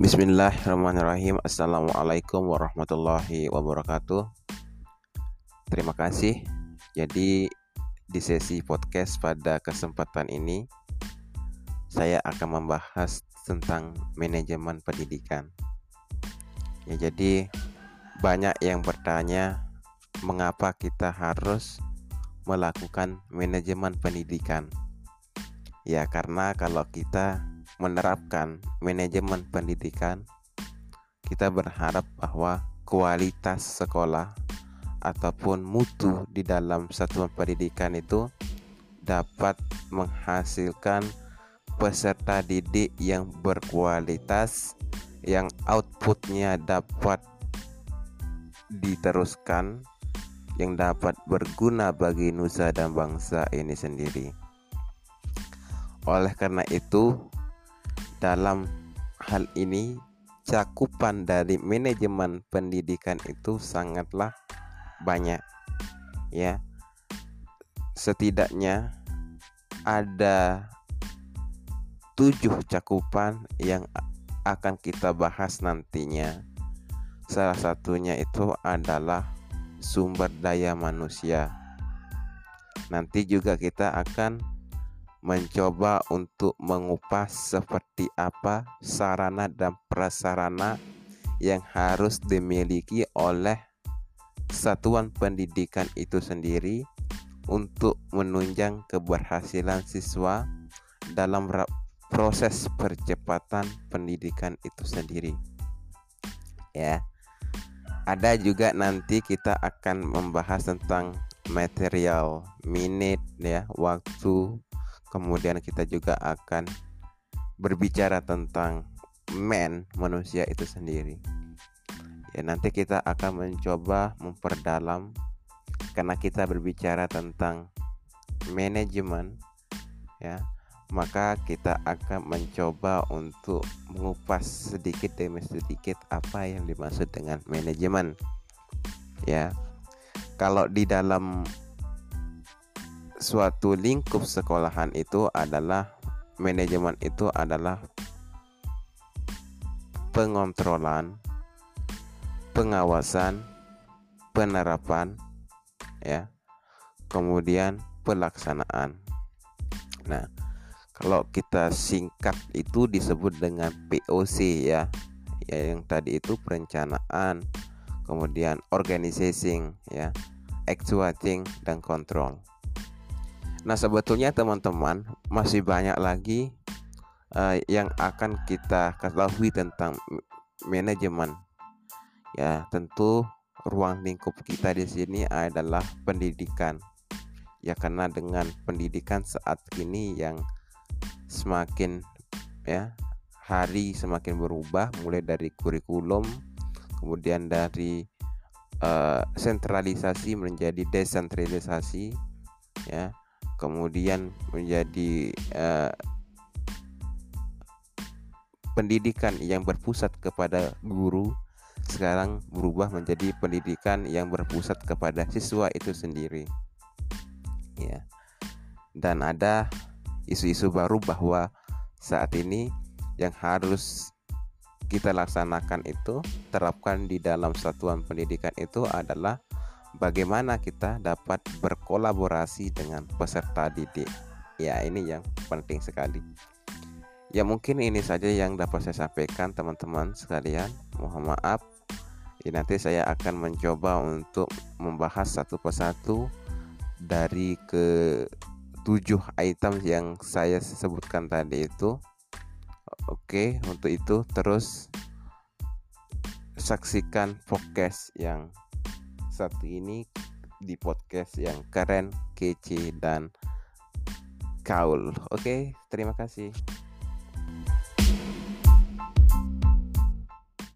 Bismillahirrahmanirrahim. Assalamualaikum warahmatullahi wabarakatuh. Terima kasih. Jadi di sesi podcast pada kesempatan ini Saya akan membahas tentang manajemen pendidikan. Ya jadi banyak yang bertanya Mengapa kita harus melakukan manajemen pendidikan? Ya karena kalau kita menerapkan manajemen pendidikan, kita berharap bahwa kualitas sekolah ataupun mutu di dalam satuan pendidikan itu dapat menghasilkan peserta didik yang berkualitas yang outputnya dapat diteruskan yang dapat berguna bagi nusa dan bangsa ini sendiri. Oleh karena itu, dalam hal ini cakupan dari manajemen pendidikan itu sangatlah banyak ya. Setidaknya ada tujuh cakupan yang akan kita bahas nantinya. Salah satunya itu adalah sumber daya manusia. Nanti juga kita akan mencoba untuk mengupas seperti apa sarana dan prasarana yang harus dimiliki oleh satuan pendidikan itu sendiri untuk menunjang keberhasilan siswa dalam proses percepatan pendidikan itu sendiri. Ya. Ada juga nanti kita akan membahas tentang material, minute ya, waktu, kemudian kita juga akan berbicara tentang man manusia itu sendiri. Ya nanti kita akan mencoba memperdalam karena kita berbicara tentang manajemen ya. Maka kita akan mencoba untuk mengupas sedikit demi sedikit apa yang dimaksud dengan manajemen ya. Kalau di dalam suatu lingkup sekolahan itu adalah manajemen itu adalah pengontrolan, pengawasan, penerapan ya. Kemudian pelaksanaan. Nah, kalau kita singkat itu disebut dengan POC ya. Ya yang tadi itu perencanaan, kemudian organizing ya, actuating dan control. Nah, sebetulnya teman-teman masih banyak lagi uh, yang akan kita ketahui tentang manajemen. Ya, tentu ruang lingkup kita di sini adalah pendidikan. Ya, karena dengan pendidikan saat ini yang semakin ya hari semakin berubah mulai dari kurikulum kemudian dari uh, sentralisasi menjadi desentralisasi ya kemudian menjadi uh, pendidikan yang berpusat kepada guru sekarang berubah menjadi pendidikan yang berpusat kepada siswa itu sendiri. Ya. Dan ada isu-isu baru bahwa saat ini yang harus kita laksanakan itu terapkan di dalam satuan pendidikan itu adalah bagaimana kita dapat berkolaborasi dengan peserta didik. Ya, ini yang penting sekali. Ya, mungkin ini saja yang dapat saya sampaikan teman-teman sekalian. Mohon maaf. Ya, nanti saya akan mencoba untuk membahas satu persatu dari ke tujuh item yang saya sebutkan tadi itu. Oke, untuk itu terus saksikan podcast yang satu ini di podcast yang keren, kece dan kaul. Oke, terima kasih.